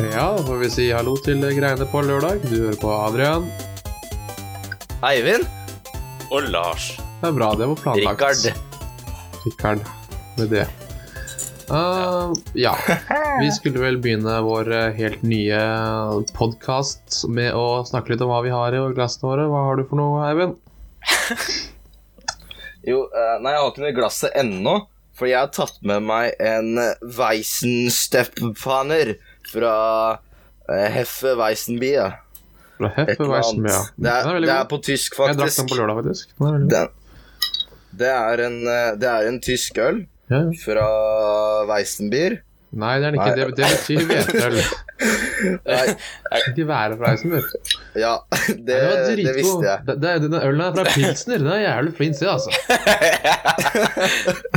Ja, da får vi si hallo til greiene på lørdag. Du hører på Adrian. Eivind. Og Lars. Det er bra, det var planlagt. Rikard. Rikard. Med det. Uh, ja. Vi skulle vel begynne vår eh, helt nye podkast med å snakke litt om hva vi har i glassene våre. Hva har du for noe, Eivind? Jo, uh, nei, jeg har ikke noe i glasset ennå. For jeg har tatt med meg en Weizensteppaner fra uh, Heffe Weizenbier. Fra Heffe eller ja. Det er, det er på tysk, faktisk. Jeg drakk den på lørdag, faktisk. Den er. Den, det, er en, eh, det er en tysk øl Ja, ja. fra Weizenbier. Nei, det er den ikke. Det, det betyr hvetøl. Nei, Ikke være fra Eisenberg. ja, det, Det, det visste jeg. Det, det, den ølen er fra Pilsner. Den er jævlig flink, sted, altså.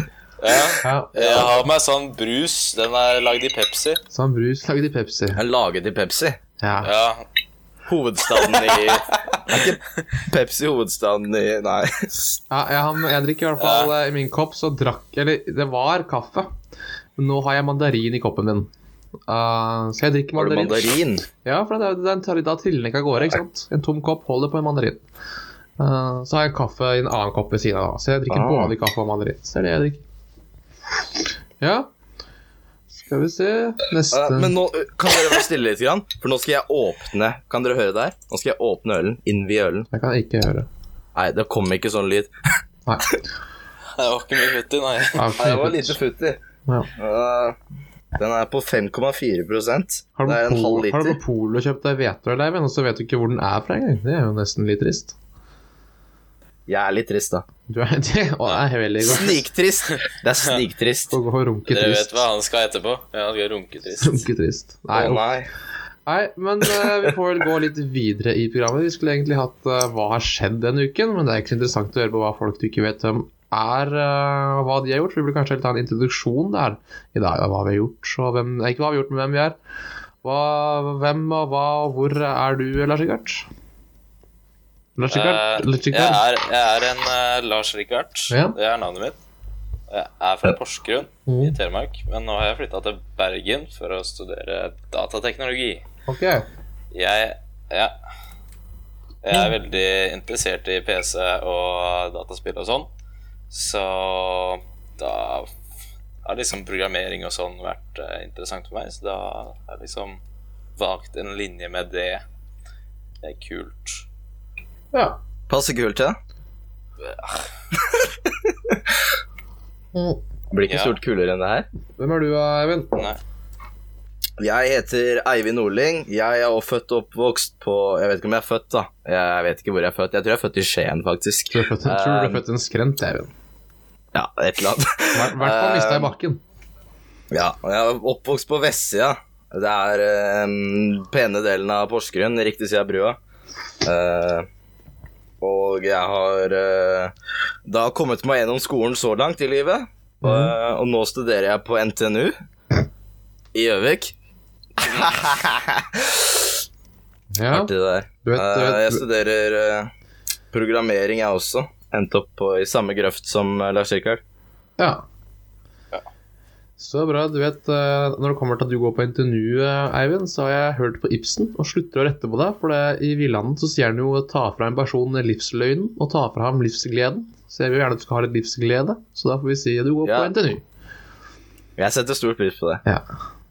Ja. Ja. Jeg har med sånn brus. Den er lagd i Pepsi. Sånn brus laget i Pepsi. Den er laget i Pepsi. Ja. Ja. Hovedstaden i Er ikke Pepsi hovedstaden i Nei. Ja, jeg, har- jeg drikker i hvert fall ja. I min kopp så drakk Eller det var kaffe. Men nå har jeg mandarin i koppen min. Uh, så jeg drikker mandarin. Har du mandarin. Ja, for det den tar da triller den ikke av gårde. ikke sant? En tom kopp holder på en mandarin. Uh, så har jeg kaffe i en annen kopp ved siden av. Så jeg drikker Ah. både kaffe og mandarin. Så det er det jeg drikker. Ja. Skal vi se Neste Uh, men nå kan dere være stille litt, grann, for nå skal jeg åpne Kan dere høre der? Nå skal jeg åpne ølen. Innvie ølen. Jeg kan ikke høre. Nei, det kom ikke sånn lyd. Nei. Det var ikke mye futti, nei. Nei, det var lite futti. Ja. Uh, den er på 5,4 Har du, Det er på en halv liter har du på Polo kjøpt deg hvetøl, Eivind, og så vet du ikke hvor den er fra engang? Det er jo nesten litt trist. Jeg er litt trist, da. Du er det, å, det er veldig godt. Sniktrist. Det er sniktrist. Gå og runke Dere vet hva han skal etterpå. Ja, han skal runketrist. Runketrist. Nei, oh, nei. Nei, men uh, vi får vel gå litt videre i programmet. Vi skulle egentlig hatt uh, hva har skjedd denne uken, men det er ikke så interessant å høre på hva folk du ikke vet om er, uh, og hva de har gjort. Vi burde kanskje ta en introduksjon der i dag, av hva vi har gjort, og hvem, ikke hva vi har gjort, men hvem vi er. Hva, hvem og hva og hvor er du, Lars Rikard? Lars Rikard? Eh, jeg, er, jeg er en uh, Lars Rikard. Ja. Det er navnet mitt. Jeg er fra Porsgrunn i Mhm. Telemark, men nå har jeg flytta til Bergen for å studere datateknologi. Ok. Jeg Ja. Jeg er veldig interessert i PC og dataspill og sånn, så da har liksom programmering og sånn vært uh, interessant for meg, så da har jeg liksom valgt en linje med det. Det er kult. Ja. Passer kult til. Det Blir ikke Ja. stort kulere enn det her. Hvem er du, Eivind? Nei. Jeg heter Eivind Nordling. Jeg er også født og oppvokst på Jeg vet ikke om jeg er født, da. Jeg vet ikke hvor jeg er født. Jeg tror jeg er født i Skien, faktisk. Du er født, jeg tror du er født i en skrent, Eivind. Ja, et eller annet. I hvert fall mista i bakken. Ja, og jeg er oppvokst på vestsida. Det er eh, den pene delen av Porsgrunn, riktig side av brua. Eh, og jeg har uh, da kommet meg gjennom skolen så langt i livet. Og, og nå studerer jeg på NTNU i Gjøvik. Ja. Artig det der. Du vet, du vet, uh, jeg studerer eh, programmering, jeg også. Endte opp på, i samme grøft som eh, Lars Rikard. Ja. Så bra. Du vet, eh, når det kommer til at du går på NTNU, eh, Eivind, så har jeg hørt på Ibsen og slutter å rette på deg. For det, i Villanden så sier han jo 'ta fra en person livsløgnen og ta fra ham livsgleden'. Så jeg vil gjerne at du skal ha litt livsglede, så da får vi si at du går Ja. på NTNU. Jeg setter stor pris på det. Ja.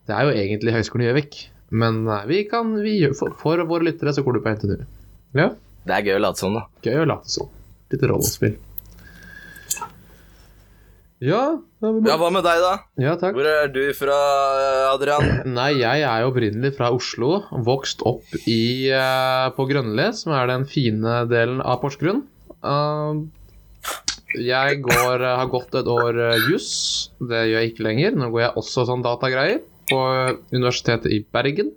Det er jo egentlig Høgskolen i Gjøvik, men eh, vi kan, vi, for, for våre lyttere så går du på NTNU. Ja, Det er gøy å late som, da. gøy å late som. Litt rollespill. Ja, Ja, Hva med deg, da? ja, takk. Hvor er du fra, Adrian? Nei, jeg er opprinnelig fra Oslo. Vokst opp i, eh, på Grønli, som er den fine delen av Porsgrunn. Uh, jeg går, har gått et år juss. Det gjør jeg ikke lenger. Nå går jeg også sånn datagreier på Universitetet i Bergen.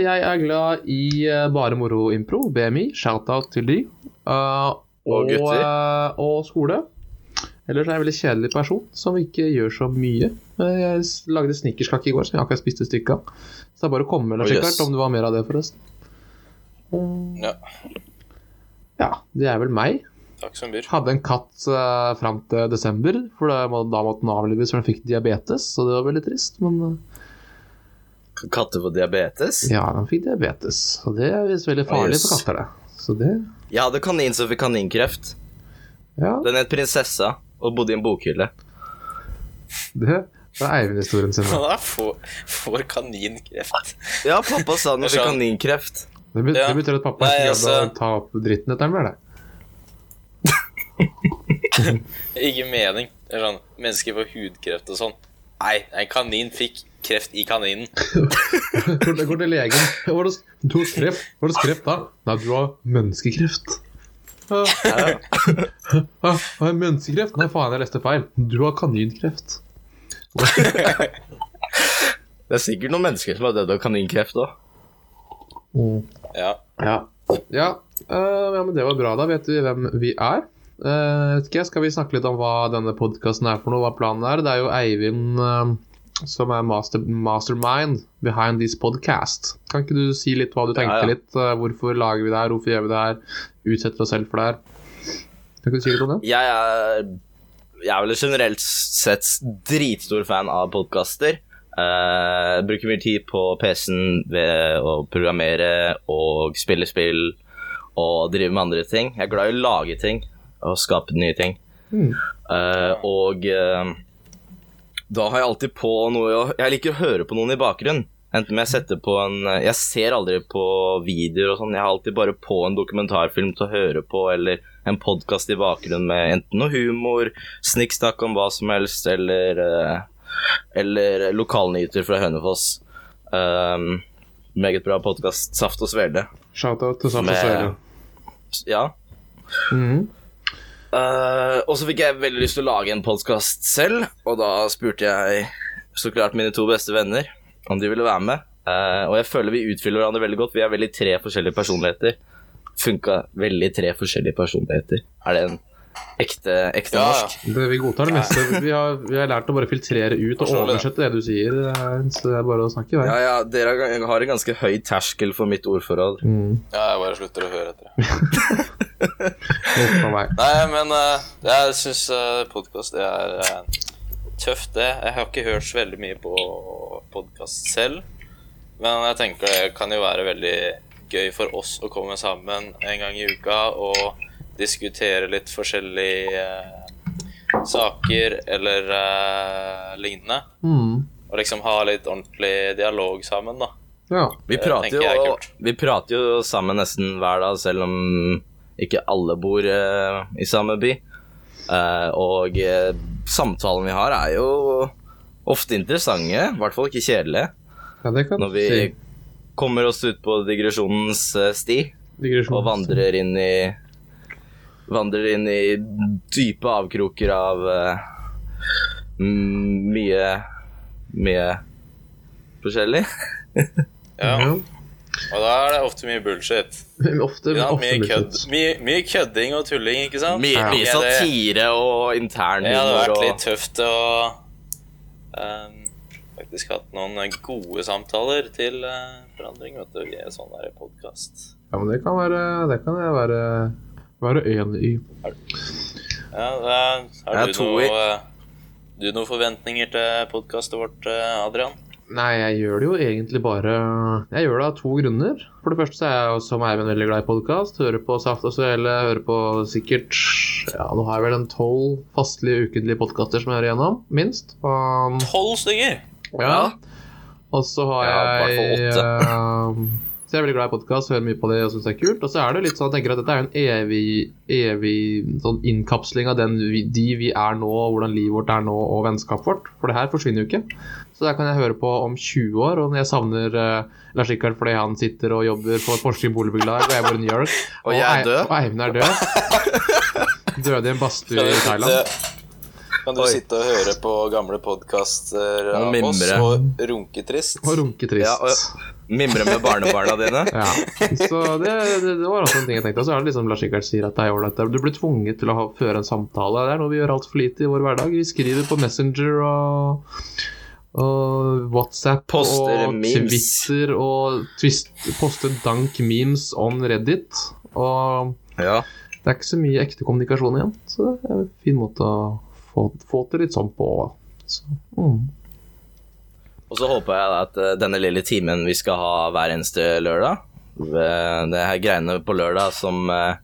Jeg er glad i bare moro impro, BMI, shout-out til de. Og, Og og skole. Ellers er jeg en veldig kjedelig person som ikke gjør så mye. Jeg lagde snickerskake i går, som jeg akkurat spiste et stykke av. Så det er bare å komme, Lars Å, oh, yes. om du har mer av det, forresten. Um, Ja. ja, det er vel meg. Takk som byr. Hadde en katt uh, fram til desember, for da, da måtte den avlives for den fikk diabetes, så det var veldig trist. Men uh, Katter får diabetes? Ja, han fikk diabetes, og det er visst veldig farlig for Jøss. katter, det. Så det Jeg hadde kanin som fikk kaninkreft. Ja, Den het Prinsessa og bodde i en bokhylle. det er Eivind-historien sin. Han er får, får kaninkreft. Ja, pappa sa Jeg fikk kaninkreft. Det, bet- Ja. det betyr at pappa Nei, ikke altså- å ta opp dritten etter ham, eller? det? Ikke mening. Det er sånn, Mennesker får hudkreft og sånn. Nei, en kanin fikk kreft i kaninen. Går går til legen. Hva var det, du har det kreft da? Nei, du har menneskekreft. Ja, ja, har jeg menneskekreft? Nei, faen, jeg leste feil. Du har kaninkreft. Det er sikkert noen mennesker som har dødd av kaninkreft òg. Ja. Ja. Ja, Uh, ja, men det var bra. Da vet vi hvem vi er. Uh, vet ikke, skal vi snakke litt om hva denne podkasten er for noe, hva planen er? Det er jo Eivind øh, som er master, mastermind behind this podcast. Kan ikke du si litt hva du tenkte Ja, ja. litt? øh, hvorfor lager vi det her, hvorfor gjør vi det her? Utsetter oss selv for det her. Kan ikke du si litt om det? Jeg er Jeg er vel generelt sett dritstor fan av podkaster. Uh, bruker mye tid på PC-en ved å programmere og spille spill og drive med andre ting. Jeg er glad i å lage ting og skape nye ting. Mm. Uh, og eh, da har jeg alltid på noe Jeg liker å høre på noen i bakgrunnen. Enten om jeg setter på en Jeg ser aldri på videoer og sånn. Jeg har alltid bare på en dokumentarfilm til å høre på, eller en podkast i bakgrunnen med enten noe humor, snikksnakk om hva som helst, eller eh, Eller lokalnyheter fra Hønefoss. Um, meget bra podkast. Saft og Svele. Shout-out til Saft og Svele. Ja. Mhm. Eh, og så fikk jeg veldig lyst til å lage en podkast selv, og da spurte jeg så klart mine to beste venner om de ville være med. Uh, og jeg føler vi utfyller hverandre veldig godt. Vi er veldig tre forskjellige personligheter. Funka veldig tre forskjellige personligheter. Er det en ekte, ekte Ja, ja. norsk? Det, vi godtar det meste. Vi har, vi har lært å bare filtrere ut og oversette det du sier. eh, Så det er bare å snakke i vei. Ja, ja, dere har- har en ganske høy terskel for mitt ordforråd. Mm. ja, jeg bare slutter å høre etter. Nei, men uh, jeg syns uh, podkast er uh, tøft, det. Jeg har ikke hørt så veldig mye på podkast selv. Men jeg tenker det kan jo være veldig gøy for oss å komme sammen en gang i uka og diskutere litt forskjellige uh, saker eller uh, lignende. Mm. Og liksom ha litt ordentlig dialog sammen, da. Ja. Vi prater, er jo, vi prater jo sammen nesten hver dag, selv om ikke alle bor eh, i samme by. Eh, og uh, samtalene vi har, er jo ofte interessante, i hvert fall ikke kjedelige. ja, det kan Når vi si. kommer oss ut på digresjonens eh, sti Digresjonens. og vandrer inn i Vandrer inn i dype avkroker av eh, mye Mye forskjellig. Ja. Ja. Og da er det ofte mye bullshit. Ofte, Ja, ofte mye, kødd, mye, mye kødding og tulling, ikke sant? Mye, Ja. mye satire og intern Det har vært og litt tøft å um, faktisk hatt noen gode samtaler til uh, forandring, vet du, i en sånn der podkast. Ja, men det kan være Det kan jeg være, være enig i. Ja, da har du noe eh, Du noen forventninger til podkastet vårt, eh, Adrian? Nei, jeg gjør det jo egentlig bare Jeg gjør det av to grunner. For det første så er jeg jo som Eivind veldig glad i podkast. Hører på Saft og Svele, hører på sikkert Ja, nå har jeg vel en tolv fastlige ukentlige podkaster som jeg hører igjennom, minst. Tolv Tolv stykker! ja. Og så har Ja, i hvert jeg eh, Så jeg er veldig glad i podkast, hører mye på det og syns det er kult. Og så er det litt sånn jeg tenker at dette er en evig, evig sånn innkapsling av den vi, de vi er nå, hvordan livet vårt er nå, og vennskapet vårt. For det her forsvinner jo ikke. Så der kan jeg høre på om 20 år, og når jeg savner uh, Lars Rikard fordi han sitter og jobber på Porsgrunn boligbyggelag, og jeg bor i New York, Og jeg er død. Og Eivind er død. Døde i en badstue i Thailand. kan du Oi. sitte og høre på gamle podkaster av oss og runke trist? Og runketrist. Ja, og- Mimre med barnebarna dine. Ja, så det, det, det var også en ting jeg tenkte. Og så er det liksom Lars Rikard sier at det er ålreit. Du blir tvunget til å ha, føre en samtale. Det er noe vi gjør altfor lite i vår hverdag. Vi skriver på Messenger og, og WhatsApp Poster og memes. Twitter og twist, poster dank memes on Reddit. Og Ja. det er ikke så mye ekte kommunikasjon igjen. Så det er en fin måte å få, få til litt sånn på. Så, mm. Og så håper jeg at eh, denne lille timen vi skal ha hver eneste lørdag Det her greiene på lørdag som eh,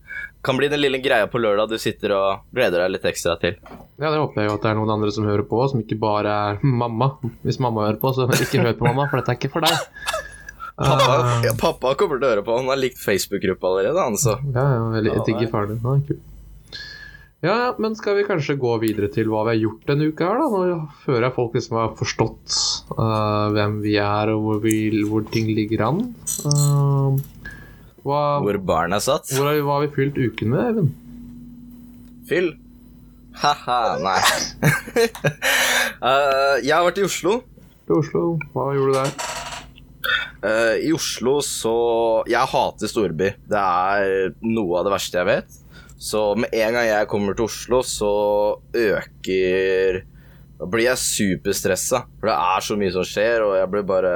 kan bli den lille greia på lørdag du sitter og gleder deg litt ekstra til. Ja, det håper jeg jo at det er noen andre som hører på, som ikke bare er mamma. Hvis mamma hører på, så ikke hør på mamma, for dette er ikke for deg. Pappa, Eh, ja, pappa kommer til å høre på. Han har likt Facebook-gruppa allerede, han, så Ja, ja, jeg Ja, digger faren din. Han er kul. Ja, men skal vi kanskje gå videre til hva vi har gjort denne uka her, da? Nå føler jeg folk liksom har forstått uh, hvem vi er, og hvor, vi, hvor ting ligger an. Uh, hva, hvor barn er satt. hvor har vi, hva har vi fylt uken med, Even? Fyll. Ha-ha, nei. uh, jeg har vært i Oslo. I Oslo, hva gjorde du der? I Oslo så Jeg hater storby. Det er noe av det verste jeg vet. Så med en gang jeg kommer til Oslo, så øker Da blir jeg superstressa. For det er så mye som skjer, og jeg blir bare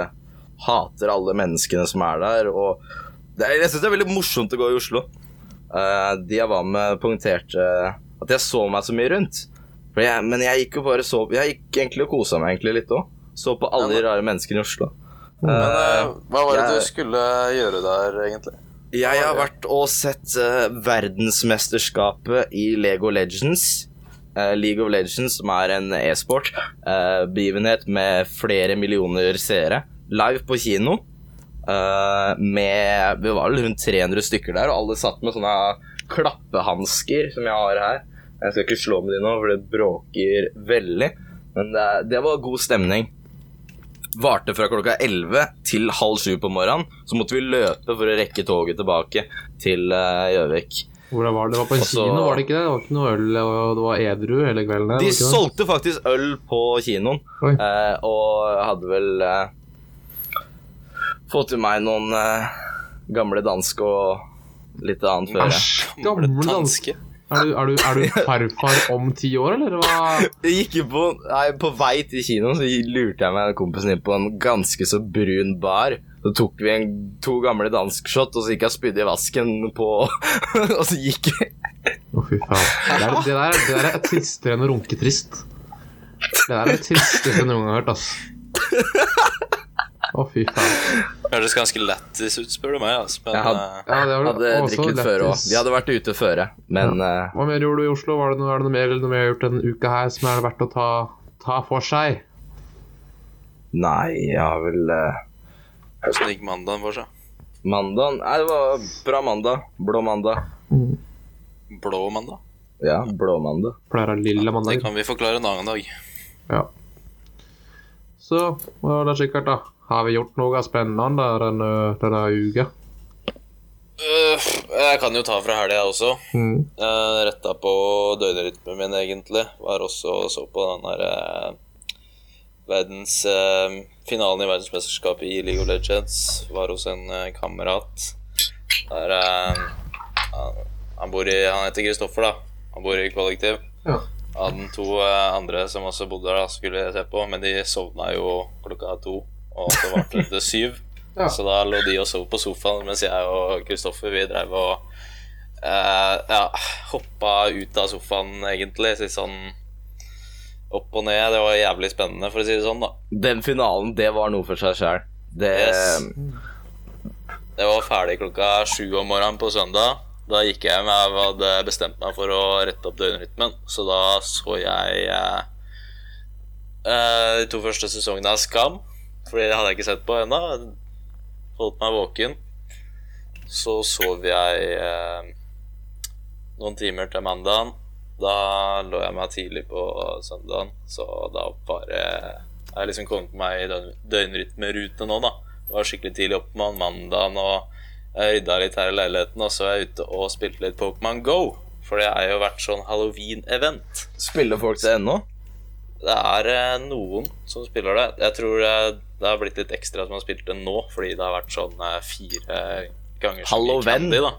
Hater alle menneskene som er der. Og det er, jeg syns det er veldig morsomt å gå i Oslo. Eh, de jeg var med, poengterte at jeg så meg så mye rundt. Jeg, men jeg gikk jo bare så Jeg gikk egentlig og kosa meg egentlig litt òg. Så på alle de rare menneskene i Oslo. Men uh, hva var det jeg- du skulle gjøre der, egentlig? Jeg har vært og sett uh, verdensmesterskapet i Lego Legends. Uh, League of Legends, som er en e-sport. begivenhet med flere millioner seere. Live på kino. med Vi var vel rundt 300 stykker der, og alle satt med sånne klappehansker som jeg har her. Jeg skal ikke slå med de nå, for det bråker veldig. Men det, det var god stemning varte fra klokka 11 til halv sju på morgenen. Så måtte vi løpe for å rekke toget tilbake til eh, Gjøvik. Hvordan var det? Det var på en Og kino, var det ikke det? Det var ikke noe øl, og det var edru hele kvelden? der, De det solgte faktisk øl på kinoen, eh, og hadde vel eh, fått i meg noen eh, gamle dansk og litt annet før. Æsj, gamle danske. Er du, er, du, er du farfar om ti år, eller hva? Jeg gikk jo på, nei, på vei til kinoen så lurte jeg meg kompisen inn på en ganske så brun bar. Så tok vi en, to gamle danskshot, og så gikk jeg og spydde i vasken på Og så gikk vi. Å, fy faen. Det, er, det, der, det der er tristere enn å runke trist. Det der er det tristeste jeg noen gang har hørt, ass. Å, fy faen. Høres ganske lættis ut, spør du meg. Altså. Men Jeg hadde- eh, Ja, det var Hadde drikket drikket før òg. Vi hadde vært ute før, men ja. Hva mer gjorde du i Oslo? Var det noe, er det noe mer eller noe mer gjort denne uka her som er verdt å ta, ta for seg? Nei, jeg har vel uh, Hvordan gikk mandagen for seg? Mandagen? Nei, det var bra mandag. Blå mandag. Blå mandag? Ja, blå mandag. Pleier å ha lilla Det kan vi forklare en annen dag. Ja. Så hva var det sikkert, da? Har vi gjort noe spennende denne, denne uka? Uh, jeg kan jo ta fra helga også. Mm. Uh, retta på døgnrytmen min, egentlig. Var også og så på den der uh, verdens eh, Finalen i verdensmesterskapet i League of Legends. Var hos en eh, kamerat. Der han, han bor i Han heter Kristoffer, da. Han bor i kollektiv. Ja. Hadde to andre som også bodde der, da, skulle jeg se på, men de sovna jo klokka to. Og så varte det til syv. Ja. Så da lå de og sov på sofaen, mens jeg og Kristoffer vi drev og eh, ja, hoppa ut av sofaen, egentlig. Litt sånn opp og ned. Det var jævlig spennende, for å si det sånn, da. Den finalen, det var noe for seg sjæl. Det Yes. Det var ferdig klokka sju om morgenen på søndag. Da gikk jeg hjem. Jeg hadde bestemt meg for å rette opp døgnrytmen, så da så jeg eh, eh, de to første sesongene av Skam. Fordi det hadde jeg ikke sett på ennå. Holdt meg våken. Så sov jeg eh, noen timer til mandagen. Da lå jeg meg tidlig på søndagen, så da bare Jeg har liksom kommet meg i døgn, døgnrytmerute nå, da. Var skikkelig tidlig opp med mandagen og jeg rydda litt her i leiligheten, og så er jeg ute og spilte litt Pokémon Go. For det er jo vært sånn halloween-event. Spiller folk det ennå? Det er eh, noen som spiller det. Jeg tror det eh, det har blitt litt ekstra som har spilt det nå, fordi det har vært sånn eh, fire ganger så mye Halloween. candy, da.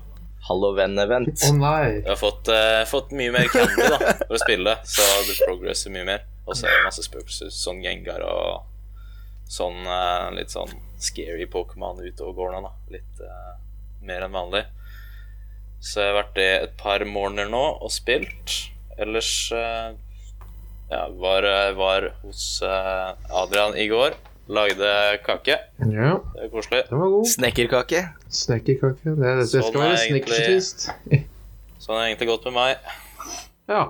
Halloween-event. Å nei! Jeg har fått, uh, fått mye mer candy da for å spille, så du progresser mye mer. Og så er det masse spøkelser, sånn Gengar og sånn uh, litt sånn scary Pokémon ute og går da. Litt uh, mer enn vanlig. Så jeg har vært det et par morgener nå og spilt. Ellers ja, var, var hos Adrian i går. Lagde kake. Ja, Det er koselig. den var god. Snekkerkake. Snekkerkake. Det, det Sånn skal være er. Sånn har det egentlig gått med meg. Ja.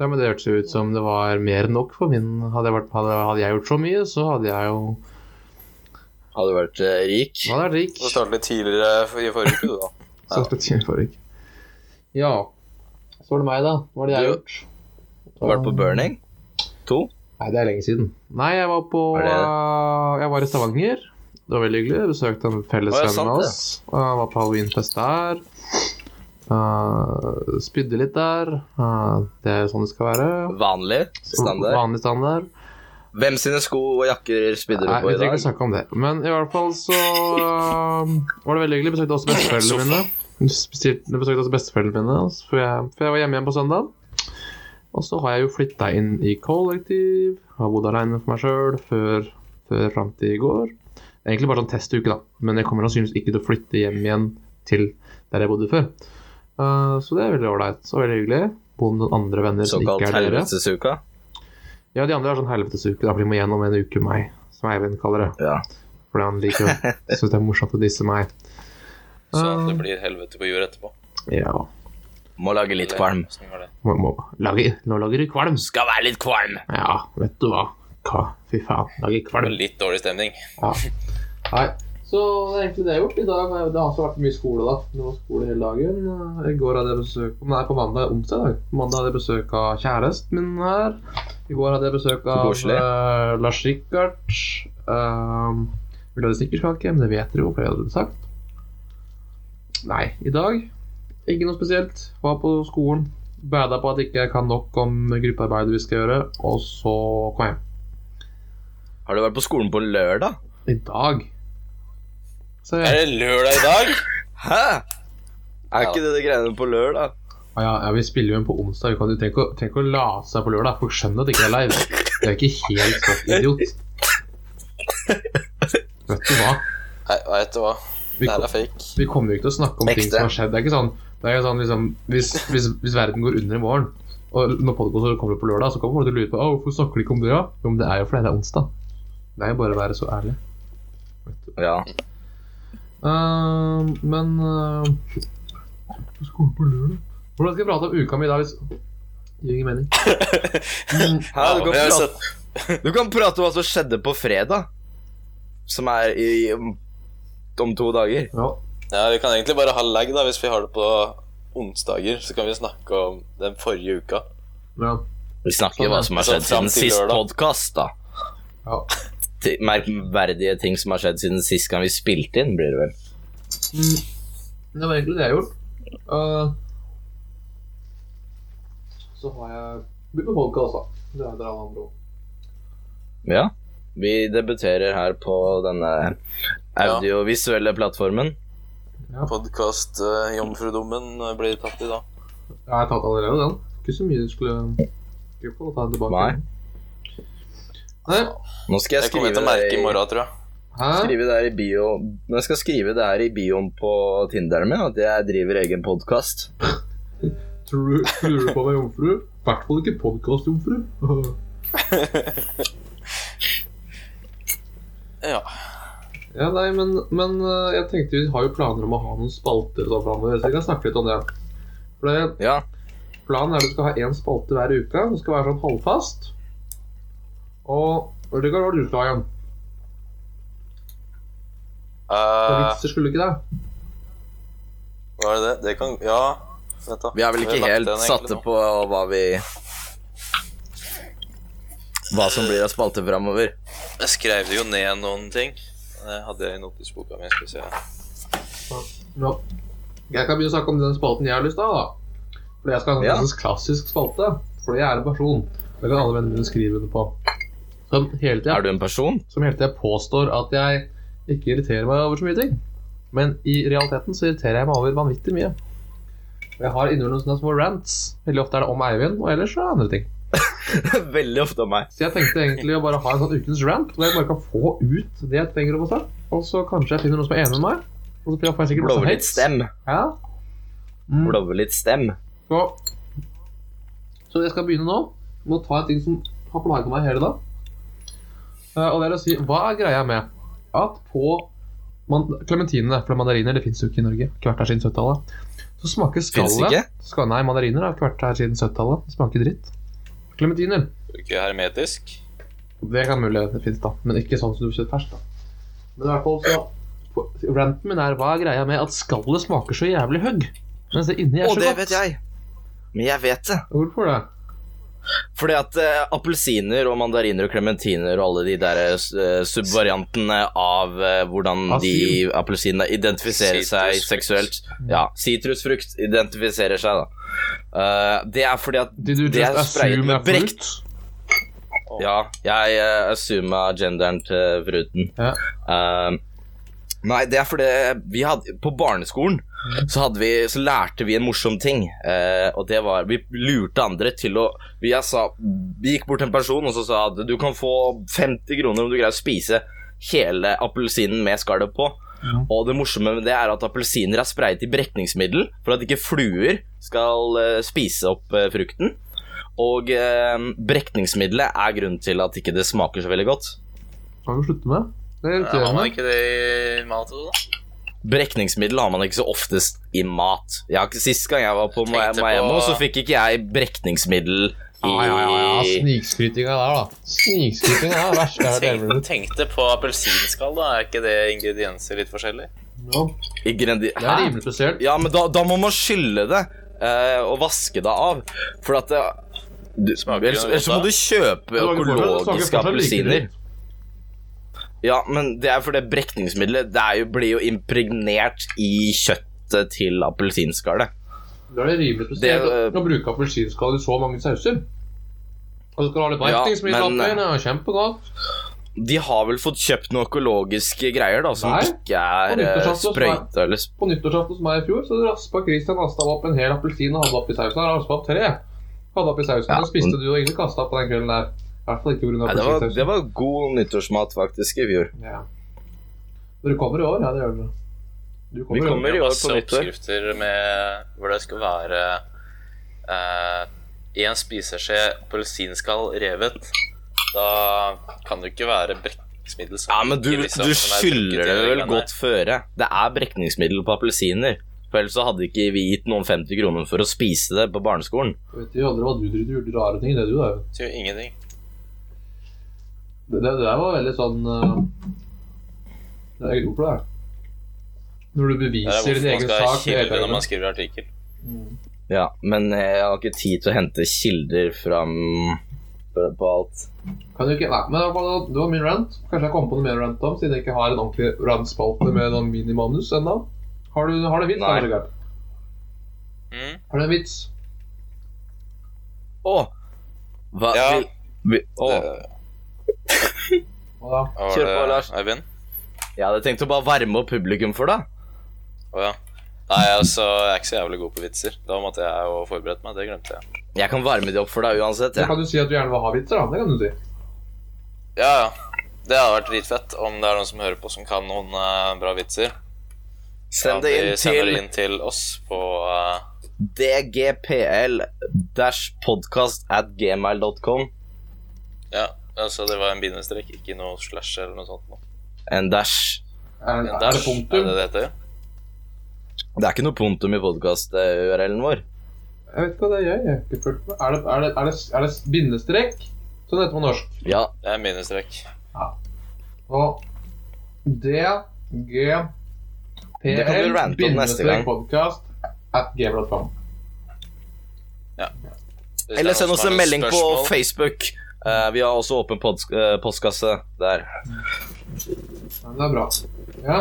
ja, men det hørtes jo ut som det var mer enn nok for min. Hadde jeg, vært, hadde, hadde jeg gjort så mye, så hadde jeg jo Hadde du vært eh, rik. hadde vært rik. Du startet litt tidligere i forrige uke, du, da. Så i forrige. Ja. Så var det meg, da. Hva hadde jeg jeg Du- har gjort? Vært på burning? To? Nei, det er lenge siden. Nei, jeg var på Var uh, Jeg var i Stavanger. Det var veldig hyggelig. Jeg besøkte en felles venn med oss. Uh, var på halloweenfest der. Uh, spydde litt der. Uh, det er sånn det skal være. Vanlig? Standard? Vanlig standard. Hvem sine sko og jakker spydde du på Nei, dag? vi trenger ikke snakke om det. Men i hvert fall så uh, var det veldig hyggelig. Besøkte også besteforeldrene mine. Spesielt jeg besøkte også besteforeldrene mine for jeg, for jeg var hjemme igjen på søndag. Og så har jeg jo flytta inn i kollektiv. Har bodd aleine for meg sjøl før, før fram til i går. Egentlig bare sånn testuke, da. Men jeg kommer sannsynligvis ikke til å flytte hjem igjen til der jeg bodde før. Uh, så det er veldig ålreit og veldig hyggelig. Bo med noen andre venner som ikke er dere. helvetesuka? Ja, de andre er sånn helvetesuke, da, for de må gjennom en uke meg, som Eivind kaller det. Ja. Fordi han liker å synes det er morsomt å disse meg. Så at det Ah. blir helvete på jord etterpå. Ja. Må lage litt kvalm. Det. Må, må lage, nå lager du kvalm. Skal være litt kvalm. Ja, vet du hva. Hva? Fy faen, lager kvalm. litt dårlig stemning. Ja. Nei. Så det er egentlig det jeg har gjort i dag. Det har også vært mye skole, da. Det var skole hele dagen. I går hadde jeg besøk Nei, på mandag onsdag. i dag. På mandag hadde jeg besøk av kjæresten min her. I går hadde jeg besøk av uh, Lars Rikard. Uh, vi lagde snickerskake, men det vet dere jo, for jeg hadde sagt. Nei, i dag ikke noe spesielt. Var på skolen. Bada på at ikke jeg kan nok om gruppearbeidet vi skal gjøre, og så kom jeg hjem. Har du vært på skolen på lørdag? I dag. Så Er det lørdag i dag? Hæ? Er ikke det de greiene på lørdag? ja, ja, ja, vi spiller jo inn på onsdag. Jo tenke, å- å late seg på lørdag. Folk skjønner at det ikke er live. Det er ikke helt sånn idiot. Vet du hva? Nei, vet du hva. Vi, Det kom, er fake. vi kommer jo ikke til å snakke om ting som har skjedd. Det er ikke sånn, det er ikke sånn liksom, hvis, hvis, hvis verden går under i morgen, og når podkasten kommer på lørdag, så kommer folk til å lure på «Å, hvorfor snakker de ikke om det. Ja? Jo, men det er jo fordi det er onsdag. Det er jo bare å være så ærlig. Ja. Uh, men uh, På skolen på lørdag Hvordan skal jeg prate om uka mi da? Hvis... Gir ingen mening. Mm, Hæ, du, kan prate, du kan prate om hva som skjedde på fredag. Som er i, om, to dager. ja. Ja, Vi kan egentlig bare ha lag da, hvis vi har det på onsdager. Så kan vi snakke om den forrige uka. ja. Vi snakker Sånn, hva som har skjedd siden sist podkast, da. ja. Merkverdige ting som har skjedd siden sist gang vi spilte inn, blir det vel. Mm, det var egentlig det jeg har gjort. Uh, så har jeg begynt med podkast, da. Det er alle andre òg. Ja. Vi debuterer her på denne audiovisuelle plattformen. Podkast uh, Jomfrudommen eh, blir tatt i dag. Jeg har tatt allerede den. Ikke så mye du skulle Ikke på. ta den tilbake. Nei. Nei. Nå skal jeg Jeg kommer skrive til å merke det i morgen, tror jeg. Hæ? skrive det her i bio Nå skal jeg skrive det her i bioen på Tinderen min, at jeg driver egen podkast. Tror du, tror du på meg, jomfru? I hvert fall ikke podkast-jomfru. Ja. Ja, nei, men, men øh, jeg tenkte vi har jo planer om å ha noen spalter sånn framover, så vi kan snakke litt om det. For det, Ja. planen er at du skal ha én spalte hver uke. Den skal være sånn halvfast. Og Rikard, hva var det du skal ha igjen? Det Eh, vitser, skulle du ikke det? Hva er det? Det kan Ja, vent, da. Vi er vel ikke helt den satte på hva vi Hva som blir av spalter framover. Jeg skrev jo ned noen ting. Det hadde jeg i notisboka mi. Skal vi se. Ja. Jeg kan begynne å snakke om den spalten jeg har lyst til å ha. da. For jeg skal ha en Ja. klassisk spalte. Fordi jeg er en person. Det kan alle vennene mine skrive under på. Som hele tida Er du en person? som hele tida påstår at jeg ikke irriterer meg over så mye ting. Men i realiteten så irriterer jeg meg over vanvittig mye. Jeg har innimellom sånne små rants. Veldig ofte er det om Eivind, og ellers så er det andre ting. Veldig ofte av meg. Så jeg tenkte egentlig å bare ha en sånn ukens rant, hvor jeg bare kan få ut det jeg trenger å få sagt. Og så kanskje jeg finner noen som er enig med meg. Og så får jeg sikkert masse litt stem. Ja. Mm. Blåve litt stem. Så, så jeg skal begynne nå med å ta en ting som har plaget meg hele dag. Eh, og det er å si, hva er greia med at på klementinene, for mandariner det fins jo ikke i Norge, Hvert her siden 70-tallet, så smaker skallet Nei, mandariner har vært her siden 70-tallet. Det smaker dritt. Klementiner, Ikke hermetisk. det kan mulig det finnes, da, men ikke sånn som du kjøper ferskt. da. Men i hvert fall så Ranten min er hva er greia med at skallet smaker så jævlig høgg, mens det inni er så Å, så det godt. vet jeg. Men jeg vet det. Hvorfor det? Fordi at eh, appelsiner og mandariner og klementiner og alle de der eh, subvariantene av eh, hvordan de Asyl. appelsinene identifiserer seg Sitrusfrukt. seksuelt Ja, sitrusfrukt identifiserer seg, da. Eh, det er fordi at Did you det er just sprayet assume med brekt fruit? Ja, jeg uh, assuma genderen til fruten. Ja. Eh, nei, det er fordi vi hadde På barneskolen så, hadde vi, så lærte vi en morsom ting. eh, og det var Vi lurte andre til å vi, sa, vi gikk bort til en person og så sa at du kan få 50 kroner om du greier å spise hele appelsinen med skallet på. Ja. Og det morsomme med det er at appelsiner er sprayet i brekningsmiddel for at ikke fluer skal eh, spise opp eh, frukten. Og eh, brekningsmiddelet er grunnen til at ikke det smaker så veldig godt. Kan vi slutte med? Det er Ja, har man ikke det i mat også, da? Brekningsmiddel har man ikke så oftest i mat. Jeg har ikke Sist gang jeg var på Jeg på- så fikk ikke jeg brekningsmiddel i ah, ja, ja, ja. Snikskrytinga der, da. Snikskrytinga er det verste jeg har hørt tenkte på appelsinskall, da. Er ikke det ingredienser litt forskjellig? Ja, ingredi- Det er rimelig spesielt. Ja, men da, da må man skylle det eh, og vaske det av. For at det, du, Smaker ellers, ellers så må du kjøpe økologiske appelsiner. Ja, men det er fordi brekningsmiddelet Det er jo, blir jo impregnert i kjøttet til appelsinskallet. Da er det rimelig spesielt Det- å- å bruke appelsinskall i så mange sauser. Og så skal du ha litt Ja, oppi. Det er kjempegodt. De har vel fått kjøpt noen økologiske greier da som Nei. ikke er eh, sprøyta eller På nyttårsaften som er i fjor, så raspa Christian Astad opp en hel appelsin og hadde oppi sausen. Han raspa opp tre. Hadde oppi sausen, Ja, og spiste du og ingen kasta på den kvelden der. I hvert fall ikke pga. Det, var, det var god nyttårsmat faktisk i fjor. Ja. Dere kommer i år? Ja, det gjør dere. Du Vi kommer i år på nyttår. oppskrifter med hvor det skal være én spiseskje appelsinskall revet. Da kan det ikke være brekningsmiddel Ja, men du, liksom- du er skylder det vel godt føre. Det er brekningsmiddel på appelsiner. For ellers så hadde ikke vi gitt noen 50 kroner for å spise det på barneskolen. Jeg vet jo aldri hva du driver med rare ting, det du da. Ingenting. Det, det, det der var veldig sånn uh, Det er god for det. Når du Det er beviser din hvorfor man skal ha kilder kilde når man skriver artikkel. Mm. Ja, men jeg har ikke tid til å hente kilder fram på på alt. Kan du ikke Nei, men det var, min rant. Kanskje jeg kommer på noe mer rant om, siden jeg ikke har en ordentlig rant-spalte med noen minimanus ennå. Har du, har du en vits? Nei. da, Mm? Har du en vits? Å! Hva Ja. vi, vi, å. Det- Hva da? Kjør på, Lars. Eivind? Jeg hadde tenkt å bare varme opp publikum for deg. Å ja. Nei, altså, jeg er ikke så jævlig god på vitser. Da måtte jeg jo forberedt meg. Det glemte jeg. Jeg kan varme de opp for deg uansett. Ja. kan du si at du gjerne vil ha vitser, da. Det kan du si. Ja, ja. Det hadde vært dritfett om det er noen som hører på som kan noen uh, bra vitser. Send det Ja, inn de sender til inn til oss på uh... dgpl-podcast at gmail.com. Ja, altså det var en bindestrek, ikke noe slash eller noe sånt. Nå. En dash. Er, En er det dash, er det det heter? Det er ikke noe punktum i podkast-URL-en vår. Jeg vet ikke hva det gjør. Jeg har ikke fulgt med. Er det, er det, er det, er det bindestrek? Sånn heter det på norsk. Ja, Det er bindestrek. Ja. Og D, G, P, L, bindestrek podkast at gmail.com. Ja. er Eller send oss en melding på Facebook. Eh, vi har også åpen eh, postkasse der. Ja, det er bra. Ja.